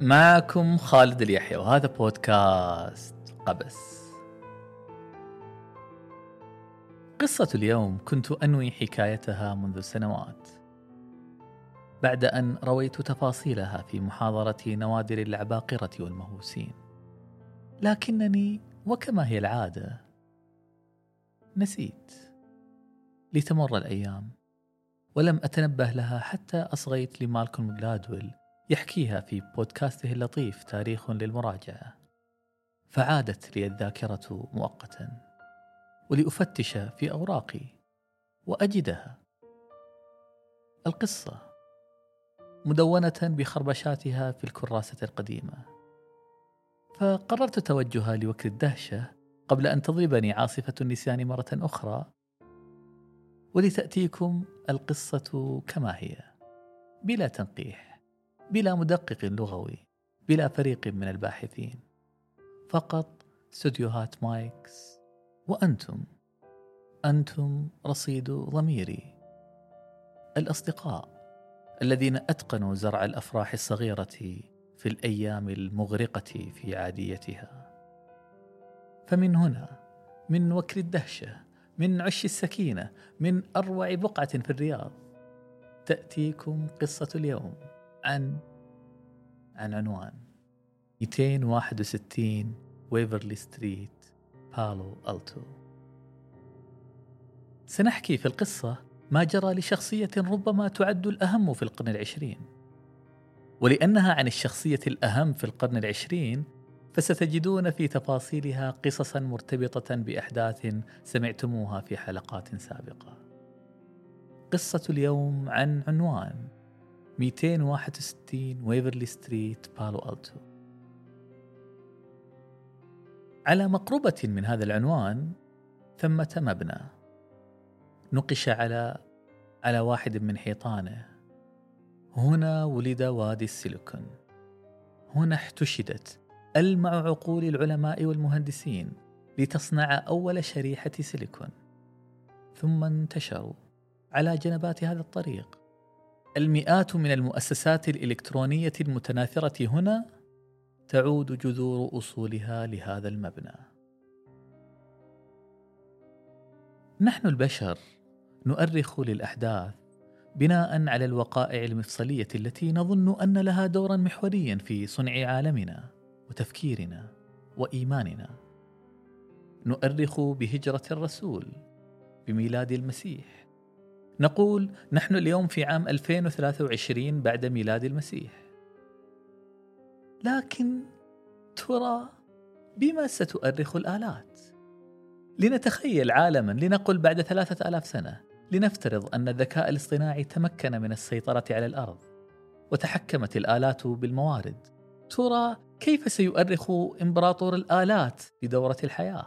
معكم خالد اليحيى وهذا بودكاست قبس. قصة اليوم كنت أنوي حكايتها منذ سنوات. بعد أن رويت تفاصيلها في محاضرة نوادر العباقرة والمهووسين. لكنني وكما هي العادة نسيت. لتمر الأيام ولم أتنبه لها حتى أصغيت لمالكوم جلادويل يحكيها في بودكاسته اللطيف تاريخ للمراجعة. فعادت لي الذاكرة مؤقتا ولأفتش في أوراقي وأجدها. القصة مدونة بخربشاتها في الكراسة القديمة. فقررت توجهها لوكر الدهشة قبل أن تضربني عاصفة النسيان مرة أخرى ولتأتيكم القصة كما هي بلا تنقيح. بلا مدقق لغوي بلا فريق من الباحثين. فقط استوديوهات مايكس. وأنتم؟ أنتم رصيد ضميري. الأصدقاء الذين أتقنوا زرع الأفراح الصغيرة في الأيام المغرقة في عاديتها. فمن هنا من وكر الدهشة من عش السكينة من أروع بقعة في الرياض تأتيكم قصة اليوم. عن عن عنوان. 261 ويفرلي ستريت بالو ألتو سنحكي في القصة ما جرى لشخصية ربما تعد الأهم في القرن العشرين. ولأنها عن الشخصية الأهم في القرن العشرين فستجدون في تفاصيلها قصصا مرتبطة بأحداث سمعتموها في حلقات سابقة. قصة اليوم عن عنوان 261 ويفرلي ستريت بالو ألتو. على مقربة من هذا العنوان ثمة مبنى. نقش على على واحد من حيطانه. هنا ولد وادي السيليكون. هنا احتشدت ألمع عقول العلماء والمهندسين لتصنع أول شريحة سيليكون. ثم انتشروا على جنبات هذا الطريق. المئات من المؤسسات الإلكترونية المتناثرة هنا تعود جذور أصولها لهذا المبنى. نحن البشر نؤرخ للأحداث بناء على الوقائع المفصلية التي نظن أن لها دورا محوريا في صنع عالمنا وتفكيرنا وإيماننا. نؤرخ بهجرة الرسول بميلاد المسيح. نقول نحن اليوم في عام 2023 بعد ميلاد المسيح. لكن ترى بما ستؤرخ الآلات؟ لنتخيل عالما لنقل بعد ثلاثة آلاف سنة لنفترض أن الذكاء الاصطناعي تمكن من السيطرة على الأرض وتحكمت الآلات بالموارد. ترى كيف سيؤرخ إمبراطور الآلات بدورة الحياة؟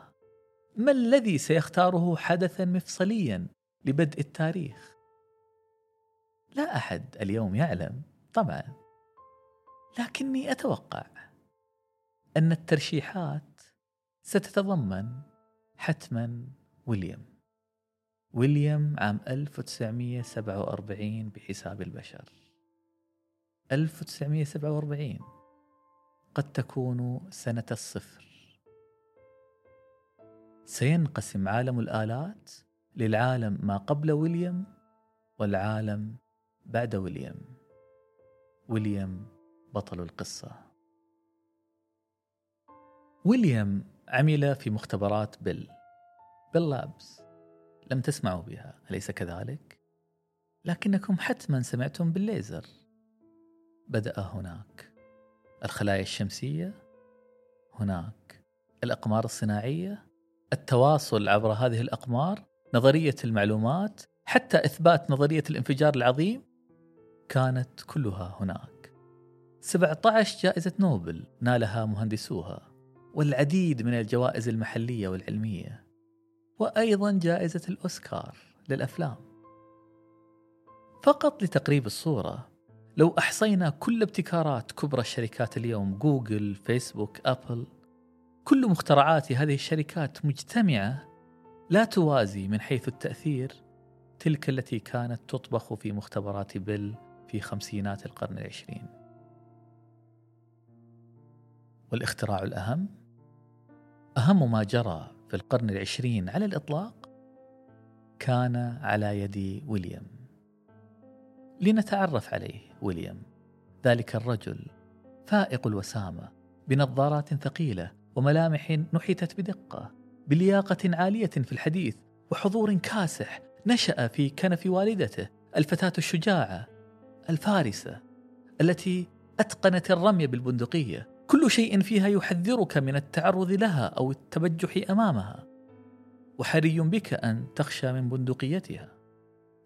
ما الذي سيختاره حدثا مفصليا؟ لبدء التاريخ؟ لا أحد اليوم يعلم طبعا. لكني أتوقع أن الترشيحات ستتضمن حتما ويليام. ويليام عام 1947 بحساب البشر. 1947 قد تكون سنة الصفر. سينقسم عالم الآلات للعالم ما قبل ويليام والعالم بعد ويليام. ويليام بطل القصة. ويليام عمل في مختبرات بيل. بيل لابس. لم تسمعوا بها. أليس كذلك؟ لكنكم حتما سمعتم بالليزر. بدأ هناك. الخلايا الشمسية. هناك. الأقمار الصناعية. التواصل عبر هذه الأقمار. نظرية المعلومات حتى إثبات نظرية الانفجار العظيم كانت كلها هناك. 17 جائزة نوبل نالها مهندسوها والعديد من الجوائز المحلية والعلمية وأيضا جائزة الأوسكار للأفلام. فقط لتقريب الصورة لو أحصينا كل ابتكارات كبرى الشركات اليوم جوجل فيسبوك أبل كل مخترعات هذه الشركات مجتمعة لا توازي من حيث التأثير تلك التي كانت تطبخ في مختبرات بيل في خمسينات القرن العشرين. والاختراع الأهم؟ أهم ما جرى في القرن العشرين على الإطلاق كان على يد ويليام. لنتعرف عليه ويليام. ذلك الرجل فائق الوسامة بنظارات ثقيلة وملامح نحتت بدقة. بلياقة عالية في الحديث وحضور كاسح نشأ في كنف والدته الفتاة الشجاعة الفارسة التي أتقنت الرمي بالبندقية. كل شيء فيها يحذرك من التعرض لها أو التبجح أمامها. وحري بك أن تخشى من بندقيتها.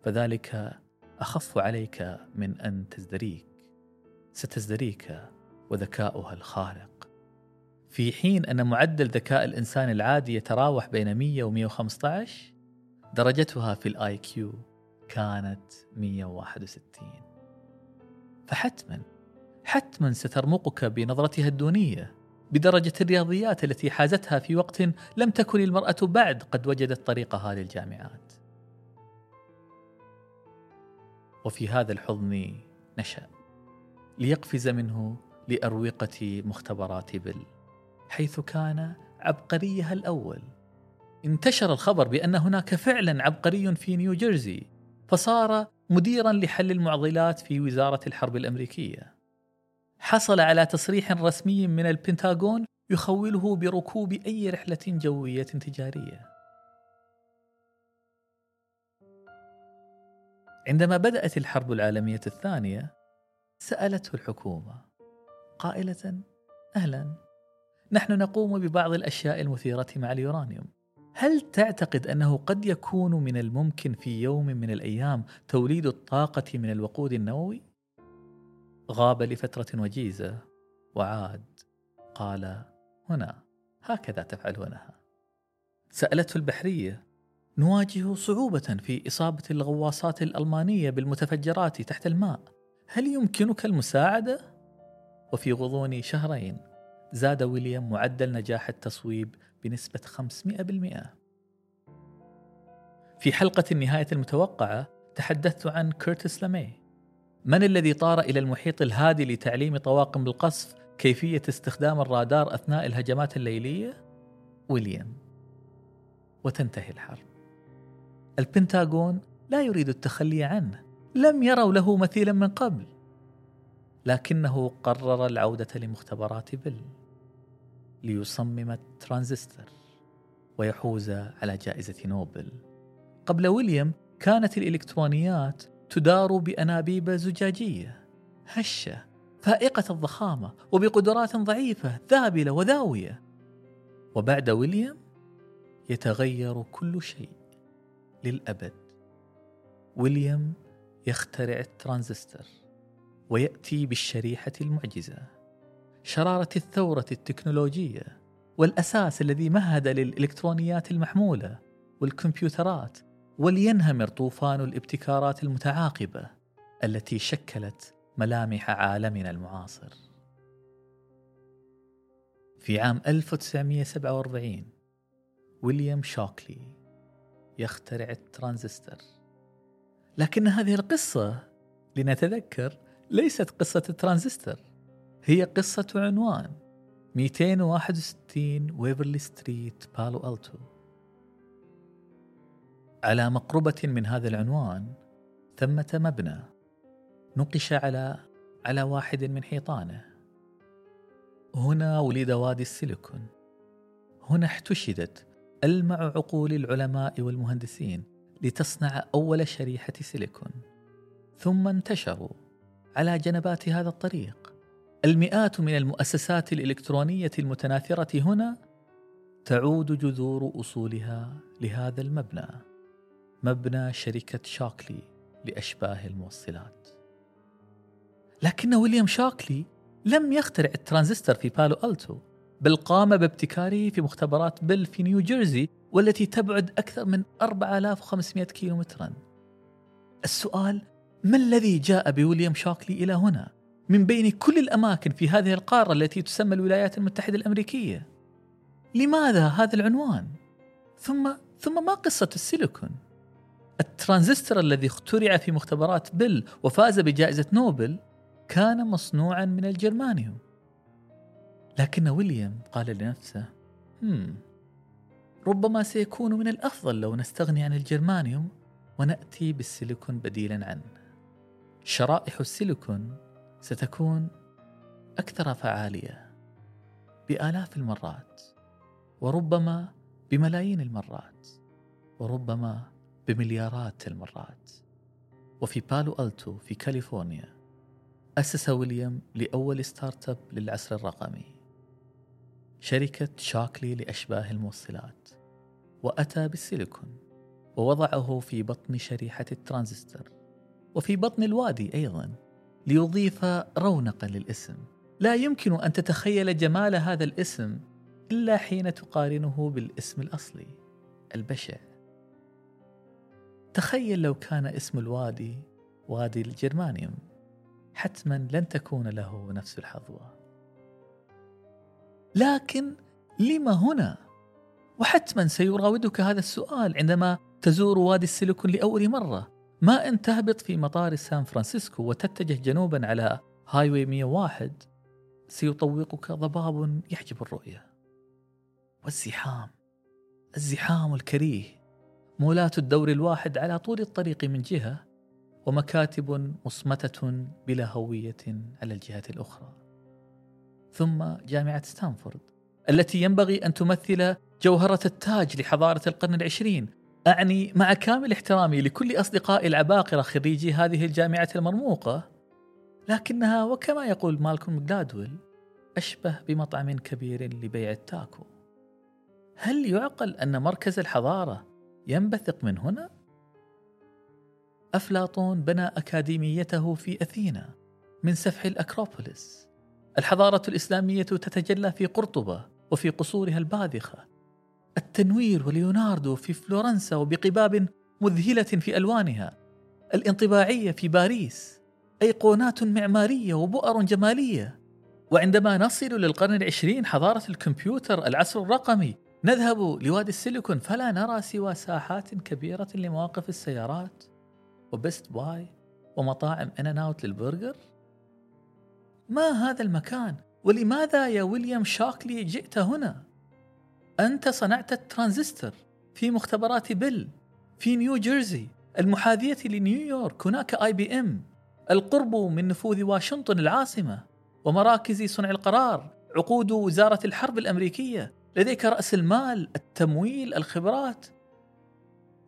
فذلك أخف عليك من أن تزدريك. ستزدريك وذكاؤها الخارق في حين أن معدل ذكاء الإنسان العادي يتراوح بين 100 و 115 درجتها في ال IQ كانت 161 فحتما حتما سترمقك بنظرتها الدونية بدرجة الرياضيات التي حازتها في وقت لم تكن المرأة بعد قد وجدت طريقها للجامعات. وفي هذا الحضن نشأ ليقفز منه لأروقة مختبرات بل حيث كان عبقريها الأول انتشر الخبر بأن هناك فعلا عبقري في نيوجيرسي فصار مديرا لحل المعضلات في وزارة الحرب الأمريكية. حصل على تصريح رسمي من البنتاغون يخوله بركوب أي رحلة جوية تجارية. عندما بدأت الحرب العالمية الثانية سألته الحكومة قائلة أهلا نحن نقوم ببعض الأشياء المثيرة مع اليورانيوم. هل تعتقد أنه قد يكون من الممكن في يوم من الأيام توليد الطاقة من الوقود النووي؟ غاب لفترة وجيزة وعاد قال هنا هكذا تفعلونها. سألته البحرية نواجه صعوبة في إصابة الغواصات الألمانية بالمتفجرات تحت الماء. هل يمكنك المساعدة؟ وفي غضون شهرين. زاد ويليام معدل نجاح التصويب بنسبة 500% في حلقة النهاية المتوقعة تحدثت عن كيرتس لامي. من الذي طار إلى المحيط الهادي لتعليم طواقم القصف كيفية استخدام الرادار أثناء الهجمات الليلية؟ ويليام. وتنتهي الحرب. البنتاغون لا يريد التخلي عنه. لم يروا له مثيلا من قبل. لكنه قرر العودة لمختبرات بل ليصمم الترانزستور ويحوز على جائزة نوبل. قبل ويليام كانت الإلكترونيات تدار بأنابيب زجاجية هشة فائقة الضخامة وبقدرات ضعيفة ذابلة وذاوية. وبعد ويليام يتغير كل شيء للأبد. ويليام يخترع الترانزستور ويأتي بالشريحة المعجزة شرارة الثورة التكنولوجية والأساس الذي مهد للإلكترونيات المحمولة والكمبيوترات ولينهمر طوفان الابتكارات المتعاقبة التي شكلت ملامح عالمنا المعاصر. في عام 1947 ويليام شوكلي يخترع الترانزستور. لكن هذه القصة لنتذكر ليست قصة الترانزستور هي قصة عنوان 261 ويفرلي Street بالو ألتو. على مقربة من هذا العنوان ثمة مبنى نقش على على واحد من حيطانه. هنا ولد وادي السيليكون. هنا احتشدت ألمع عقول العلماء والمهندسين لتصنع أول شريحة سيليكون. ثم انتشروا على جنبات هذا الطريق. المئات من المؤسسات الإلكترونية المتناثرة هنا تعود جذور أصولها لهذا المبنى مبنى شركة شاكلي لأشباه الموصلات. لكن ويليام شاكلي لم يخترع الترانزستور في بالو ألتو بل قام بابتكاره في مختبرات بيل في نيوجيرسي والتي تبعد أكثر من 4500 كيلومترا. السؤال ما الذي جاء بويليام شاكلي إلى هنا؟ من بين كل الأماكن في هذه القارة التي تسمى الولايات المتحدة الأمريكية. لماذا هذا العنوان؟ ثم ثم ما قصة السيليكون؟ الترانزستور الذي اخترع في مختبرات بيل وفاز بجائزة نوبل كان مصنوعا من الجرمانيوم. لكن ويليام قال لنفسه هم ربما سيكون من الأفضل لو نستغني عن الجرمانيوم ونأتي بالسيليكون بديلا عنه. شرائح السيليكون ستكون أكثر فعالية بآلاف المرات وربما بملايين المرات وربما بمليارات المرات. وفي بالو ألتو في كاليفورنيا أسس ويليام لأول startup للعصر الرقمي. شركة شاكلي لأشباه الموصلات وأتى بالسيليكون ووضعه في بطن شريحة الترانزستور وفي بطن الوادي أيضا ليضيف رونقا للاسم. لا يمكن أن تتخيل جمال هذا الاسم إلا حين تقارنه بالاسم الأصلي البشع تخيل لو كان اسم الوادي وادي الجرمانيوم. حتما لن تكون له نفس الحظوة. لكن لم هنا؟ وحتما سيراودك هذا السؤال عندما تزور وادي السيليكون لأول مرة. ما أن تهبط في مطار سان فرانسيسكو وتتجه جنوبا على highway 101 سيطوقك ضباب يحجب الرؤية. والزحام. الزحام الكريه. مولات الدور الواحد على طول الطريق من جهة ومكاتب مصمتة بلا هوية على الجهة الأخرى. ثم جامعة ستانفورد التي ينبغي أن تمثل جوهرة التاج لحضارة القرن العشرين. أعني مع كامل احترامي لكل أصدقائي العباقرة خريجي هذه الجامعة المرموقة لكنها وكما يقول مالكوم جلادويل أشبه بمطعم كبير لبيع التاكو. هل يعقل أن مركز الحضارة ينبثق من هنا؟ أفلاطون بنى أكاديميته في أثينا من سفح الأكروبوليس. الحضارة الإسلامية تتجلى في قرطبة وفي قصورها الباذخة. التنوير وليوناردو في فلورنسا وبقباب مذهلة في ألوانها الانطباعية في باريس أيقونات معمارية وبؤر جمالية. وعندما نصل للقرن العشرين حضارة الكمبيوتر العصر الرقمي نذهب لوادي السيليكون فلا نرى سوى ساحات كبيرة لمواقف السيارات. و Best Buy ومطاعم In-N-Out للبرجر. ما هذا المكان؟ ولماذا يا ويليام شاكلي جئت هنا؟ أنت صنعت الترانزستور في مختبرات بيل في نيو جيرسي المحاذية لنيويورك هناك IBM القرب من نفوذ واشنطن العاصمة ومراكز صنع القرار عقود وزارة الحرب الأمريكية لديك رأس المال التمويل الخبرات.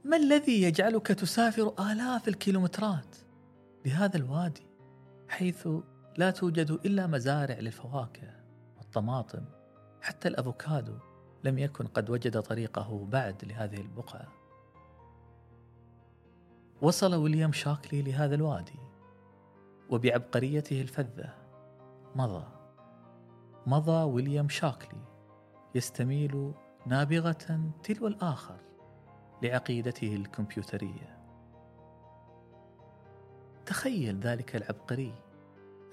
ما الذي يجعلك تسافر آلاف الكيلومترات لهذا الوادي حيث لا توجد إلا مزارع للفواكه والطماطم حتى الأفوكادو؟ لم يكن قد وجد طريقه بعد لهذه البقعة. وصل ويليام شاكلي لهذا الوادي وبعبقريته الفذة مضى. مضى ويليام شاكلي يستميل نابغة تلو الآخر لعقيدته الكمبيوترية. تخيل ذلك العبقري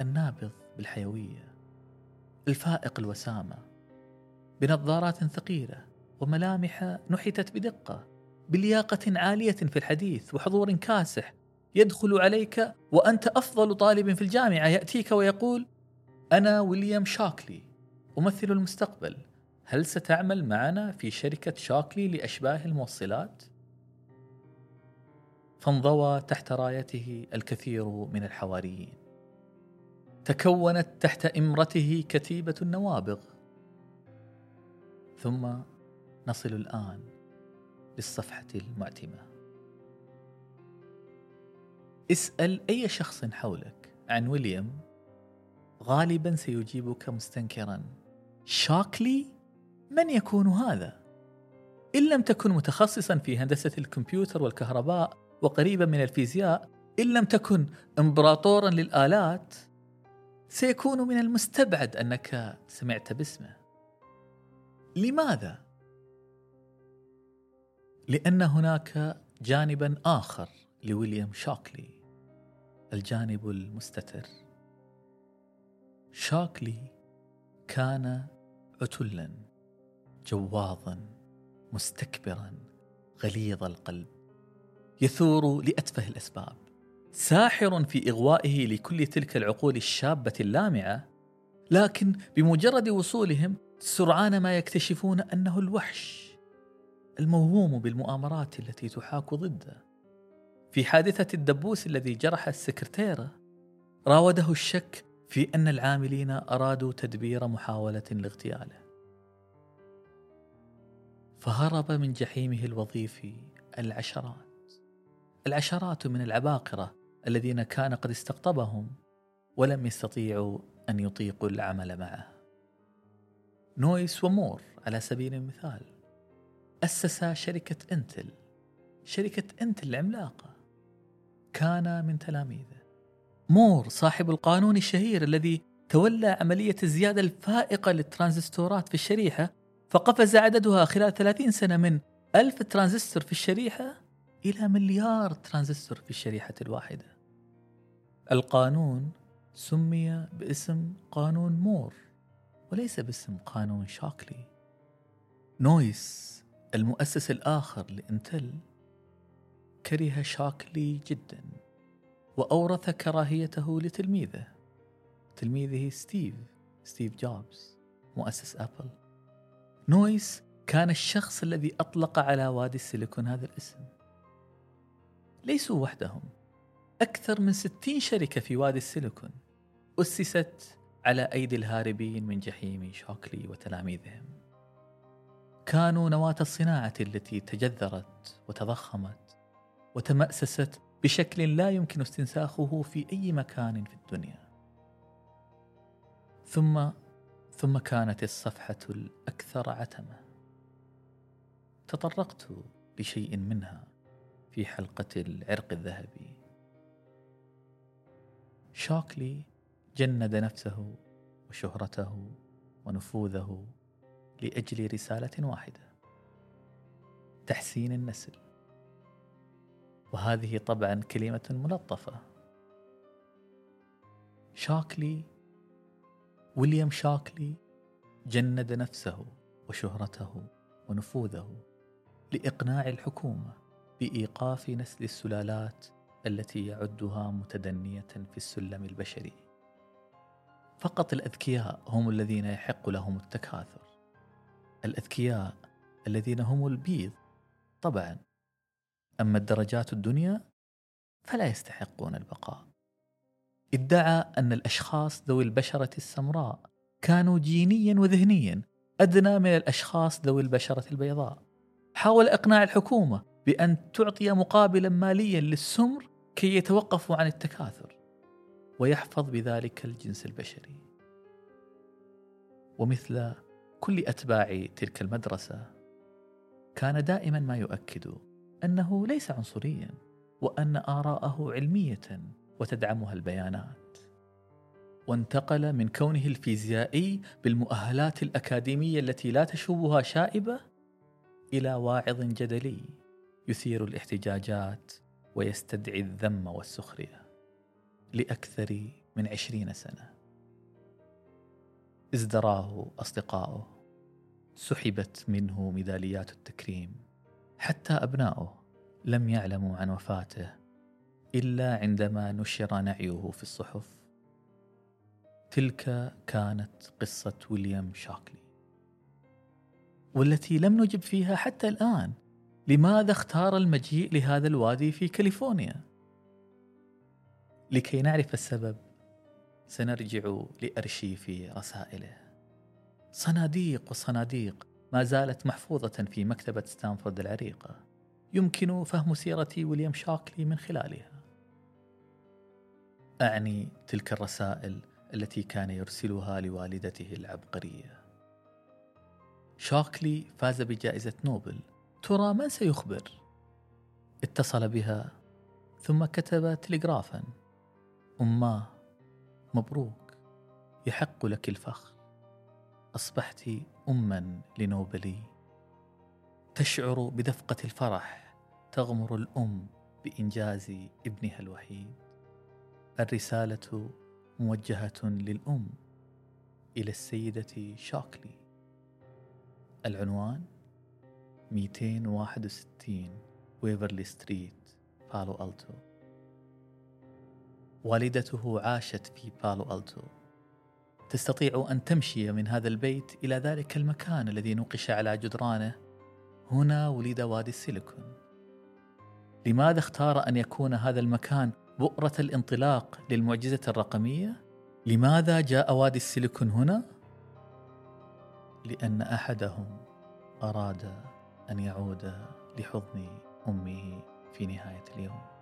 النابض بالحيوية الفائق الوسامة. بنظارات ثقيلة وملامح نحتت بدقة بلياقة عالية في الحديث وحضور كاسح يدخل عليك وأنت أفضل طالب في الجامعة يأتيك ويقول أنا ويليام شاكلي أمثل المستقبل هل ستعمل معنا في شركة شاكلي لأشباه الموصلات؟ فانضوى تحت رايته الكثير من الحواريين تكونت تحت إمرته كتيبة النوابغ ثم نصل الآن للصفحة المعتمة. اسأل أي شخص حولك عن ويليام غالبا سيجيبك مستنكرا. شاكلي؟ من يكون هذا؟ إن لم تكن متخصصا في هندسة الكمبيوتر والكهرباء وقريبا من الفيزياء إن لم تكن إمبراطورا للآلات سيكون من المستبعد أنك سمعت باسمه. لماذا؟ لأن هناك جانبا آخر لويليام شاكلي الجانب المستتر شاكلي كان عتلا جواظا مستكبرا غليظ القلب يثور لأتفه الأسباب ساحر في إغوائه لكل تلك العقول الشابة اللامعة لكن بمجرد وصولهم سرعان ما يكتشفون أنه الوحش الموهوم بالمؤامرات التي تحاك ضده. في حادثة الدبوس الذي جرح السكرتيره راوده الشك في أن العاملين أرادوا تدبير محاولة لاغتياله. فهرب من جحيمه الوظيفي العشرات. العشرات من العباقرة الذين كان قد استقطبهم ولم يستطيعوا أن يطيقوا العمل معه. نويس ومور على سبيل المثال. اسسا شركة إنتل. شركة إنتل العملاقة. كان من تلاميذه. مور صاحب القانون الشهير الذي تولى عملية الزيادة الفائقة للترانزستورات في الشريحة فقفز عددها خلال 30 سنة من ألف ترانزستور في الشريحة إلى مليار ترانزستور في الشريحة الواحدة. القانون سمي باسم قانون مور. وليس باسم قانون شاكلي. نويس المؤسس الآخر لإنتل كره شاكلي جدا وأورث كراهيته لتلميذه. تلميذه ستيف ستيف جوبز مؤسس أبل. نويس كان الشخص الذي أطلق على وادي السيليكون هذا الاسم. ليسوا وحدهم. أكثر من ستين شركة في وادي السيليكون أسست على أيدي الهاربين من جحيم شاكلي وتلاميذهم. كانوا نواة الصناعة التي تجذرت وتضخمت وتمأسست بشكل لا يمكن استنساخه في أي مكان في الدنيا. ثم ثم كانت الصفحة الأكثر عتمة. تطرقت لشيء منها في حلقة العرق الذهبي. شاكلي جند نفسه وشهرته ونفوذه لأجل رسالة واحدة تحسين النسل. وهذه طبعا كلمة ملطفة. شاكلي ويليام شاكلي جند نفسه وشهرته ونفوذه لإقناع الحكومة بإيقاف نسل السلالات التي يعدها متدنية في السلم البشري. فقط الأذكياء هم الذين يحق لهم التكاثر. الأذكياء الذين هم البيض. طبعا. أما الدرجات الدنيا فلا يستحقون البقاء. ادعى أن الأشخاص ذوي البشرة السمراء كانوا جينيا وذهنيا أدنى من الأشخاص ذوي البشرة البيضاء. حاول إقناع الحكومة بأن تعطي مقابلا ماليا للسمر كي يتوقفوا عن التكاثر. ويحفظ بذلك الجنس البشري. ومثل كل أتباع تلك المدرسة كان دائما ما يؤكد أنه ليس عنصريا وأن آراءه علمية وتدعمها البيانات. وانتقل من كونه الفيزيائي بالمؤهلات الأكاديمية التي لا تشوبها شائبة إلى واعظ جدلي يثير الاحتجاجات ويستدعي الذم والسخرية. لأكثر من عشرين سنة. ازدراه أصدقاؤه. سحبت منه ميداليات التكريم. حتى أبناؤه لم يعلموا عن وفاته إلا عندما نشر نعيه في الصحف. تلك كانت قصة ويليام شاكلي. والتي لم نجب فيها حتى الآن. لماذا اختار المجيء لهذا الوادي في كاليفورنيا؟ لكي نعرف السبب سنرجع لأرشيف رسائله. صناديق وصناديق ما زالت محفوظة في مكتبة ستانفورد العريقة يمكن فهم سيرة ويليام شاكلي من خلالها. أعني تلك الرسائل التي كان يرسلها لوالدته العبقرية. شاكلي فاز بجائزة نوبل. ترى من سيخبر؟ اتصل بها ثم كتب تلغرافا. أماه مبروك. يحق لك الفخر. أصبحت أما لنوبلي. تشعر بدفقة الفرح. تغمر الأم بإنجاز ابنها الوحيد. الرسالة موجهة للأم إلى السيدة شاكلي. العنوان 261 ويفرلي ستريت بالو ألتو. والدته عاشت في بالو ألتو. تستطيع أن تمشي من هذا البيت إلى ذلك المكان الذي نقش على جدرانه. هنا ولد وادي السيليكون. لماذا اختار أن يكون هذا المكان بؤرة الانطلاق للمعجزة الرقمية؟ لماذا جاء وادي السيليكون هنا؟ لأن أحدهم أراد أن يعود لحضن أمه في نهاية اليوم.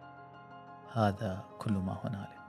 هذا كل ما هنالك.